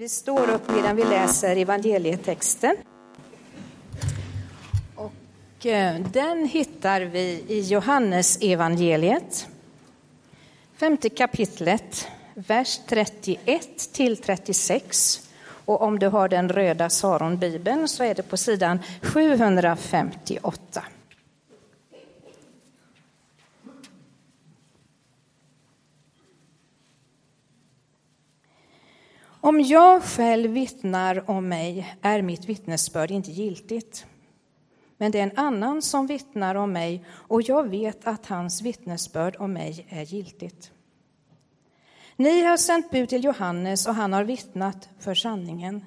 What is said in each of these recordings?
Vi står upp medan vi läser evangelietexten. Och eh, den hittar vi i Johannes evangeliet, femte kapitlet, vers 31 till 36. Och om du har den röda Saron-bibeln så är det på sidan 758. Om jag själv vittnar om mig är mitt vittnesbörd inte giltigt. Men det är en annan som vittnar om mig och jag vet att hans vittnesbörd om mig är giltigt. Ni har sänt bud till Johannes och han har vittnat för sanningen.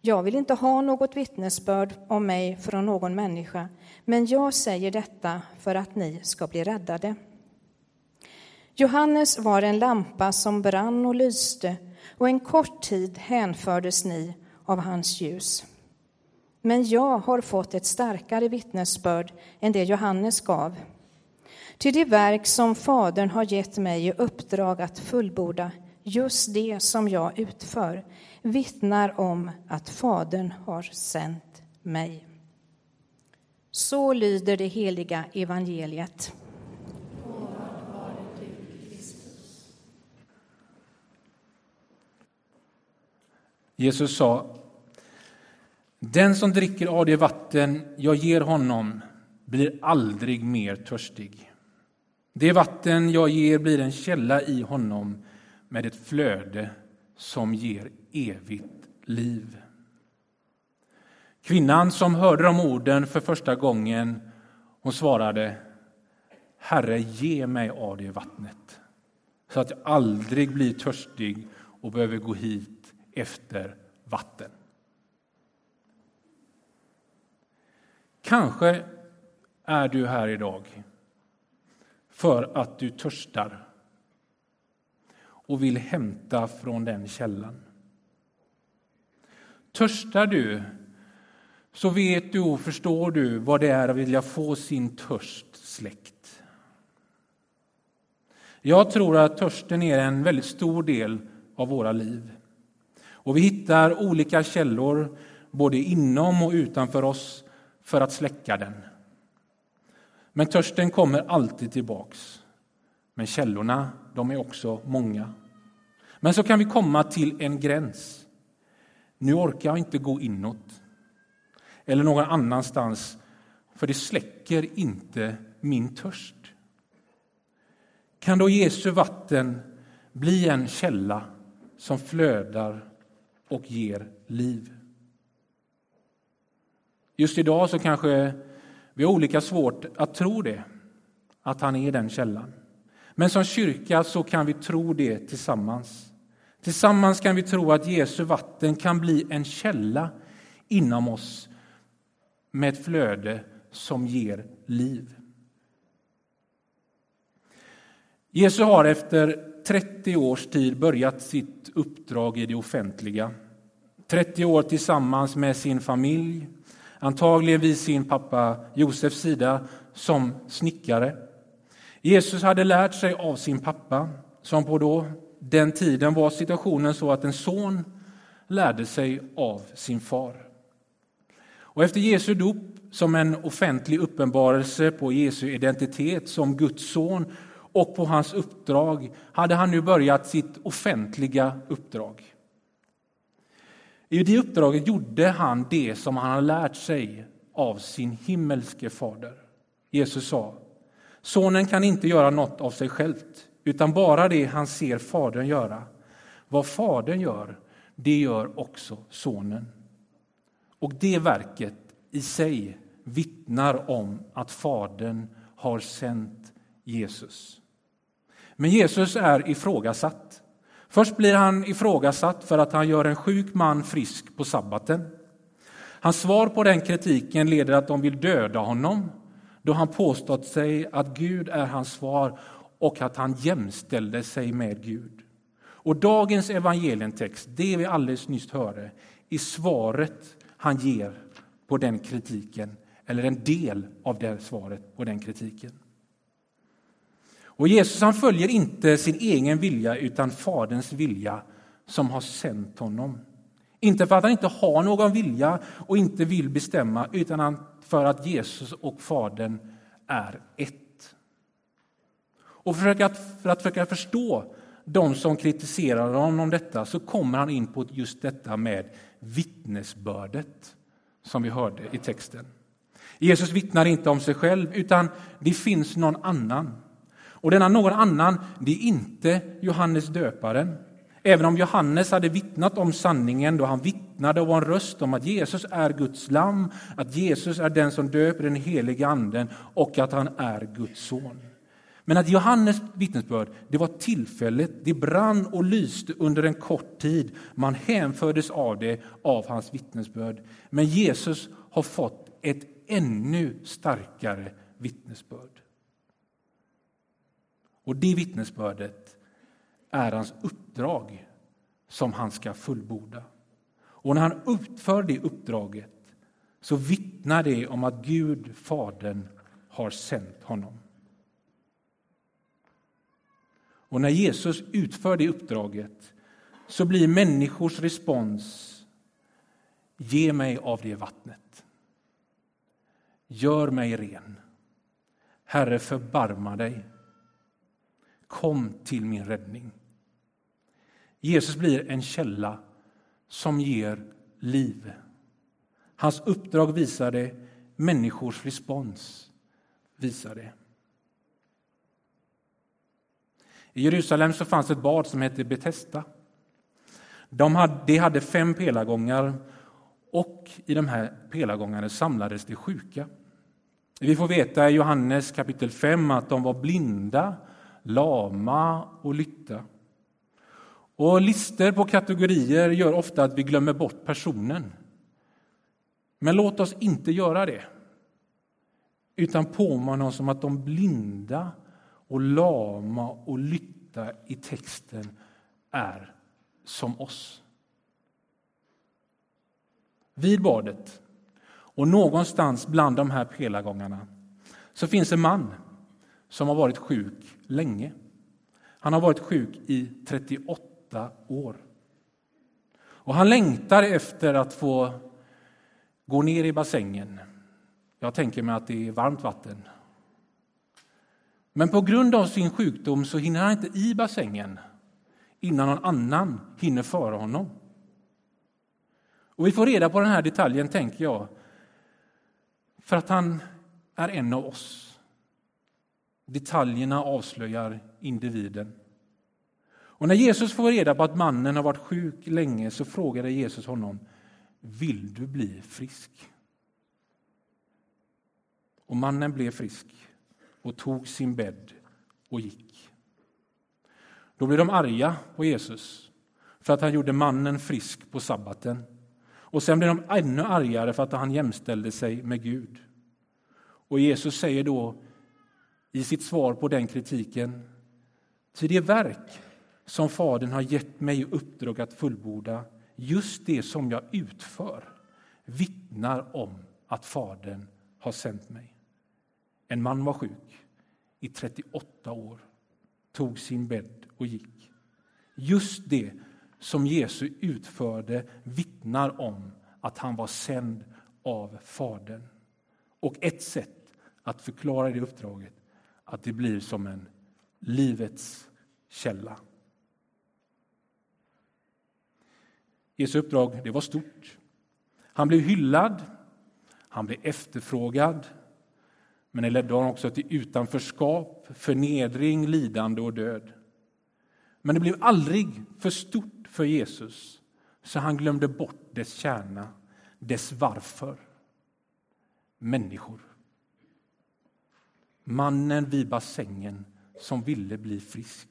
Jag vill inte ha något vittnesbörd om mig från någon människa, men jag säger detta för att ni ska bli räddade. Johannes var en lampa som brann och lyste och en kort tid hänfördes ni av hans ljus. Men jag har fått ett starkare vittnesbörd än det Johannes gav. Ty det verk som Fadern har gett mig i uppdrag att fullborda, just det som jag utför, vittnar om att Fadern har sänt mig. Så lyder det heliga evangeliet. Jesus sa, den som dricker av det vatten jag ger honom blir aldrig mer törstig. Det vatten jag ger blir en källa i honom med ett flöde som ger evigt liv. Kvinnan som hörde de orden för första gången hon svarade Herre, ge mig av det vattnet så att jag aldrig blir törstig och behöver gå hit efter vatten. Kanske är du här idag för att du törstar och vill hämta från den källan. Törstar du så vet du och förstår du vad det är att vilja få sin törst släckt. Jag tror att törsten är en väldigt stor del av våra liv. Och vi hittar olika källor både inom och utanför oss för att släcka den. Men törsten kommer alltid tillbaks. Men källorna, de är också många. Men så kan vi komma till en gräns. Nu orkar jag inte gå inåt eller någon annanstans för det släcker inte min törst. Kan då Jesu vatten bli en källa som flödar och ger liv. Just idag så kanske vi har olika svårt att tro det, att han är den källan. Men som kyrka så kan vi tro det tillsammans. Tillsammans kan vi tro att Jesu vatten kan bli en källa inom oss med ett flöde som ger liv. Jesus har efter 30 års tid börjat sitt uppdrag i det offentliga. 30 år tillsammans med sin familj, antagligen vid sin pappa Josefs sida som snickare. Jesus hade lärt sig av sin pappa, som på då, den tiden var situationen så att en son lärde sig av sin far. Och efter Jesu dop, som en offentlig uppenbarelse på Jesu identitet som Guds son och på hans uppdrag hade han nu börjat sitt offentliga uppdrag. I det uppdraget gjorde han det som han hade lärt sig av sin himmelske fader. Jesus sa, sonen kan inte göra något av sig självt, utan bara det han ser fadern göra. Vad fadern gör, det gör också sonen. Och det verket i sig vittnar om att fadern har sänt Jesus. Men Jesus är ifrågasatt. Först blir han ifrågasatt för att han gör en sjuk man frisk på sabbaten. Hans svar på den kritiken leder att de vill döda honom då han påstått sig att Gud är hans svar och att han jämställde sig med Gud. Och dagens evangelientext, det vi alldeles nyss hörde, är svaret han ger på den kritiken, eller en del av det svaret på den kritiken. Och Jesus han följer inte sin egen vilja utan Faderns vilja som har sänt honom. Inte för att han inte har någon vilja och inte vill bestämma, utan för att Jesus och Fadern är ett. Och för att, för att försöka förstå de som kritiserar honom om detta så kommer han in på just detta med vittnesbördet som vi hörde i texten. Jesus vittnar inte om sig själv, utan det finns någon annan. Och denna någon annan, det är inte Johannes döparen. Även om Johannes hade vittnat om sanningen då han vittnade och var en röst om att Jesus är Guds lam, att Jesus är den som döper den heliga anden och att han är Guds son. Men att Johannes vittnesbörd det var tillfälligt, det brann och lyste under en kort tid. Man hänfördes av det av hans vittnesbörd. Men Jesus har fått ett ännu starkare vittnesbörd. Och det vittnesbördet är hans uppdrag som han ska fullborda. Och när han utför det uppdraget så vittnar det om att Gud, Fadern, har sänt honom. Och när Jesus utför det uppdraget så blir människors respons Ge mig av det vattnet. Gör mig ren. Herre, förbarma dig. Kom till min räddning. Jesus blir en källa som ger liv. Hans uppdrag visar det, människors respons visar det. I Jerusalem så fanns ett bad som hette Betesda. De hade, det hade fem pelargångar och i de här pelargångarna samlades de sjuka. Vi får veta i Johannes kapitel 5 att de var blinda, lama och lytta. Och lister på kategorier gör ofta att vi glömmer bort personen. Men låt oss inte göra det, utan påminna oss om att de blinda och lama och lytta i texten är som oss. Vid badet och någonstans bland de här pelargångarna så finns en man som har varit sjuk länge. Han har varit sjuk i 38 år. Och han längtar efter att få gå ner i bassängen. Jag tänker mig att det är varmt vatten men på grund av sin sjukdom så hinner han inte i bassängen innan någon annan hinner före honom. Och Vi får reda på den här detaljen, tänker jag, för att han är en av oss. Detaljerna avslöjar individen. Och När Jesus får reda på att mannen har varit sjuk länge så frågade Jesus honom Vill du bli frisk? Och mannen blev frisk och tog sin bädd och gick. Då blev de arga på Jesus för att han gjorde mannen frisk på sabbaten. Och sen blev de ännu argare för att han jämställde sig med Gud. Och Jesus säger då i sitt svar på den kritiken Ty det verk som Fadern har gett mig i uppdrag att fullborda, just det som jag utför, vittnar om att Fadern har sänt mig. En man var sjuk i 38 år, tog sin bädd och gick. Just det som Jesus utförde vittnar om att han var sänd av Fadern. Och ett sätt att förklara det uppdraget att det blir som en livets källa. Jesu uppdrag det var stort. Han blev hyllad, han blev efterfrågad men det ledde honom också till utanförskap, förnedring, lidande och död. Men det blev aldrig för stort för Jesus så han glömde bort dess kärna, dess varför. Människor. Mannen vid bassängen som ville bli frisk.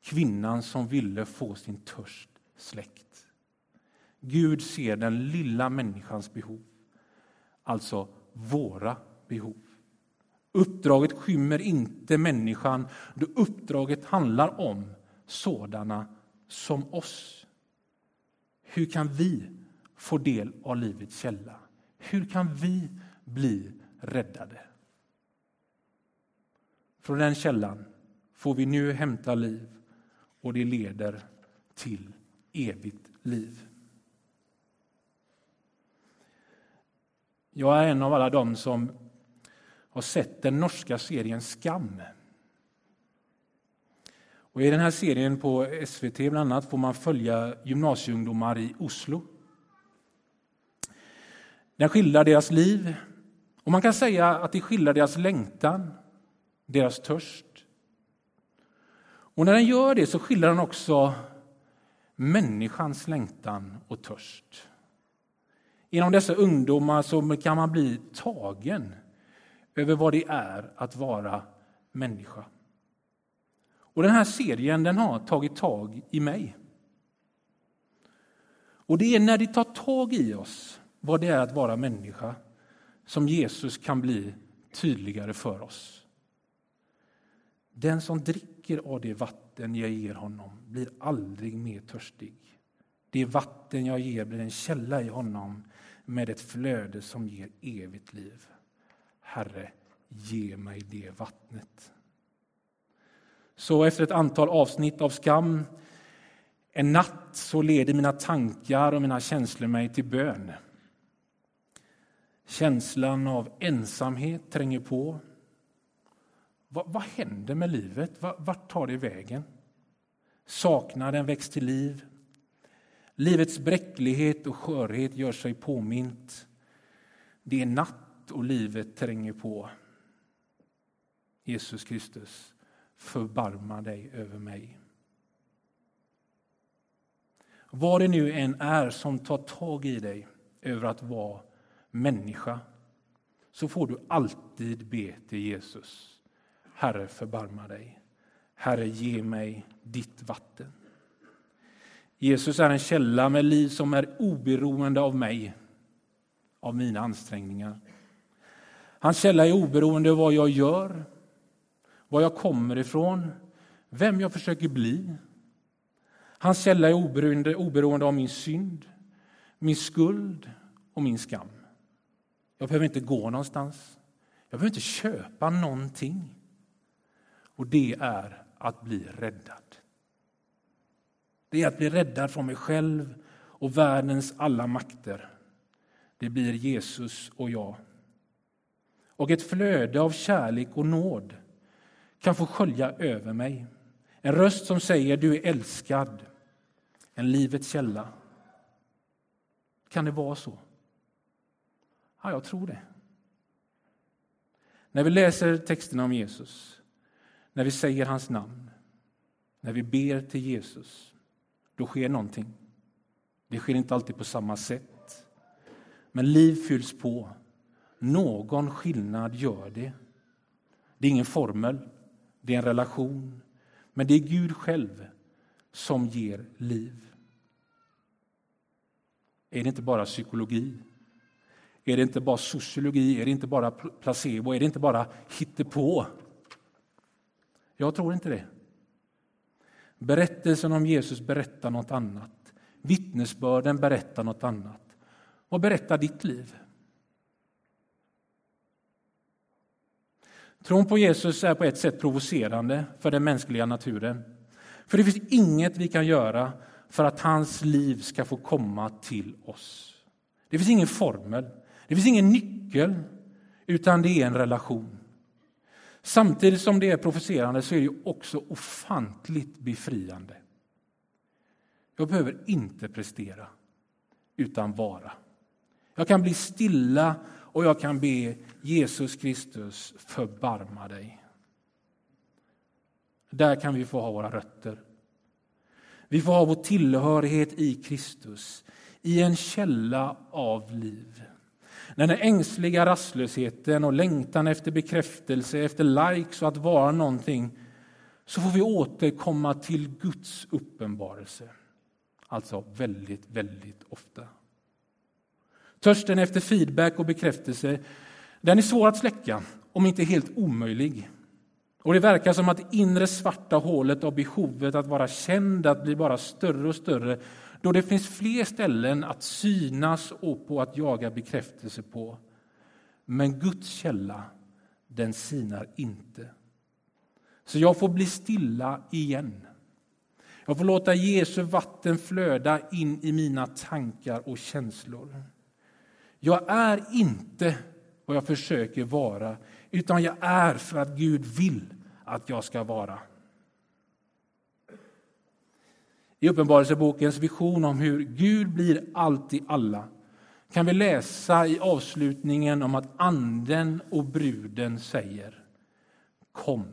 Kvinnan som ville få sin törst släckt. Gud ser den lilla människans behov, alltså våra behov. Uppdraget skymmer inte människan, då uppdraget handlar om sådana som oss. Hur kan vi få del av livets källa? Hur kan vi bli räddade? Från den källan får vi nu hämta liv och det leder till evigt liv. Jag är en av alla dem som har sett den norska serien Skam. Och I den här serien på SVT bland annat får man följa gymnasieungdomar i Oslo. Den skildrar deras liv och man kan säga att det skildrar deras längtan, deras törst. Och när den gör det så skildrar den också människans längtan och törst. Inom dessa ungdomar så kan man bli tagen över vad det är att vara människa. Och Den här serien den har tagit tag i mig. Och Det är när det tar tag i oss vad det är att vara människa som Jesus kan bli tydligare för oss. Den som dricker av det vatten jag ger honom blir aldrig mer törstig. Det vatten jag ger blir en källa i honom med ett flöde som ger evigt liv. Herre, ge mig det vattnet. Så efter ett antal avsnitt av skam en natt så leder mina tankar och mina känslor mig till bön. Känslan av ensamhet tränger på. Vad, vad händer med livet? Vart tar det vägen? Saknaden väcks till liv. Livets bräcklighet och skörhet gör sig påmint. Det är natt och livet tränger på. Jesus Kristus, förbarma dig över mig. Vad det nu än är som tar tag i dig över att vara människa så får du alltid be till Jesus. Herre, förbarma dig. Herre, ge mig ditt vatten. Jesus är en källa med liv som är oberoende av mig, av mina ansträngningar. Hans källa är oberoende av vad jag gör, var jag kommer ifrån, vem jag försöker bli. Hans källa är oberoende, oberoende av min synd, min skuld och min skam. Jag behöver inte gå någonstans. Jag behöver inte köpa någonting. Och det är att bli räddad. Det är att bli räddad från mig själv och världens alla makter. Det blir Jesus och jag. Och ett flöde av kärlek och nåd kan få skölja över mig. En röst som säger du är älskad, en livets källa. Kan det vara så? Ja, jag tror det. När vi läser texterna om Jesus, när vi säger hans namn, när vi ber till Jesus, då sker någonting. Det sker inte alltid på samma sätt. Men liv fylls på. Någon skillnad gör det. Det är ingen formel, det är en relation. Men det är Gud själv som ger liv. Är det inte bara psykologi? Är det inte bara sociologi? Är det inte bara placebo? Är det inte bara hittepå? Jag tror inte det. Berättelsen om Jesus berättar något annat. Vittnesbörden berättar något annat. Vad berättar ditt liv? Tron på Jesus är på ett sätt provocerande för den mänskliga naturen. För det finns inget vi kan göra för att hans liv ska få komma till oss. Det finns ingen formel, det finns ingen nyckel, utan det är en relation. Samtidigt som det är provocerande så är det också ofantligt befriande. Jag behöver inte prestera, utan vara. Jag kan bli stilla och jag kan be Jesus Kristus förbarma dig. Där kan vi få ha våra rötter. Vi får ha vår tillhörighet i Kristus, i en källa av liv. När den ängsliga rastlösheten och längtan efter bekräftelse, efter likes och att vara någonting, så får vi återkomma till Guds uppenbarelse. Alltså väldigt, väldigt ofta. Törsten efter feedback och bekräftelse, den är svår att släcka, om inte helt omöjlig. Och Det verkar som att det inre svarta hålet av behovet att vara känd att bli bara större och större då det finns fler ställen att synas och på att jaga bekräftelse på. Men Guds källa, den sinar inte. Så jag får bli stilla igen. Jag får låta Jesu vatten flöda in i mina tankar och känslor. Jag är inte vad jag försöker vara, utan jag är för att Gud vill att jag ska vara. I Uppenbarelsebokens vision om hur Gud blir allt i alla kan vi läsa i avslutningen om att anden och bruden säger Kom.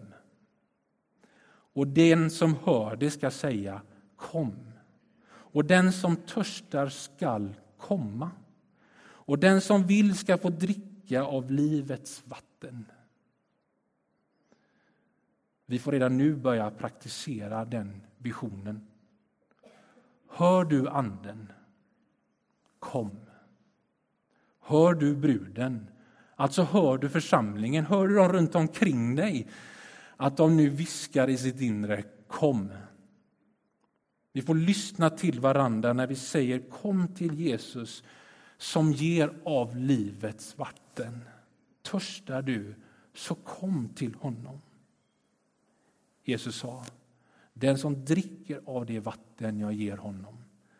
Och den som hör det ska säga Kom. Och den som törstar skall komma. Och den som vill ska få dricka av livets vatten. Vi får redan nu börja praktisera den visionen. Hör du anden? Kom. Hör du bruden? Alltså hör du församlingen, hör du dem runt omkring dig? Att de nu viskar i sitt inre, kom. Vi får lyssna till varandra när vi säger kom till Jesus som ger av livets vatten. Törstar du, så kom till honom. Jesus sa, den som dricker av det vatten jag ger honom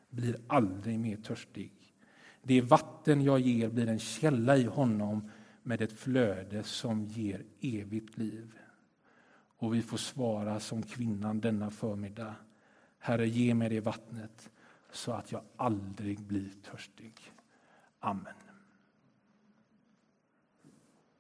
blir aldrig mer törstig. Det vatten jag ger blir en källa i honom med ett flöde som ger evigt liv. Och vi får svara som kvinnan denna förmiddag. Herre, ge mig det vattnet så att jag aldrig blir törstig. Amen.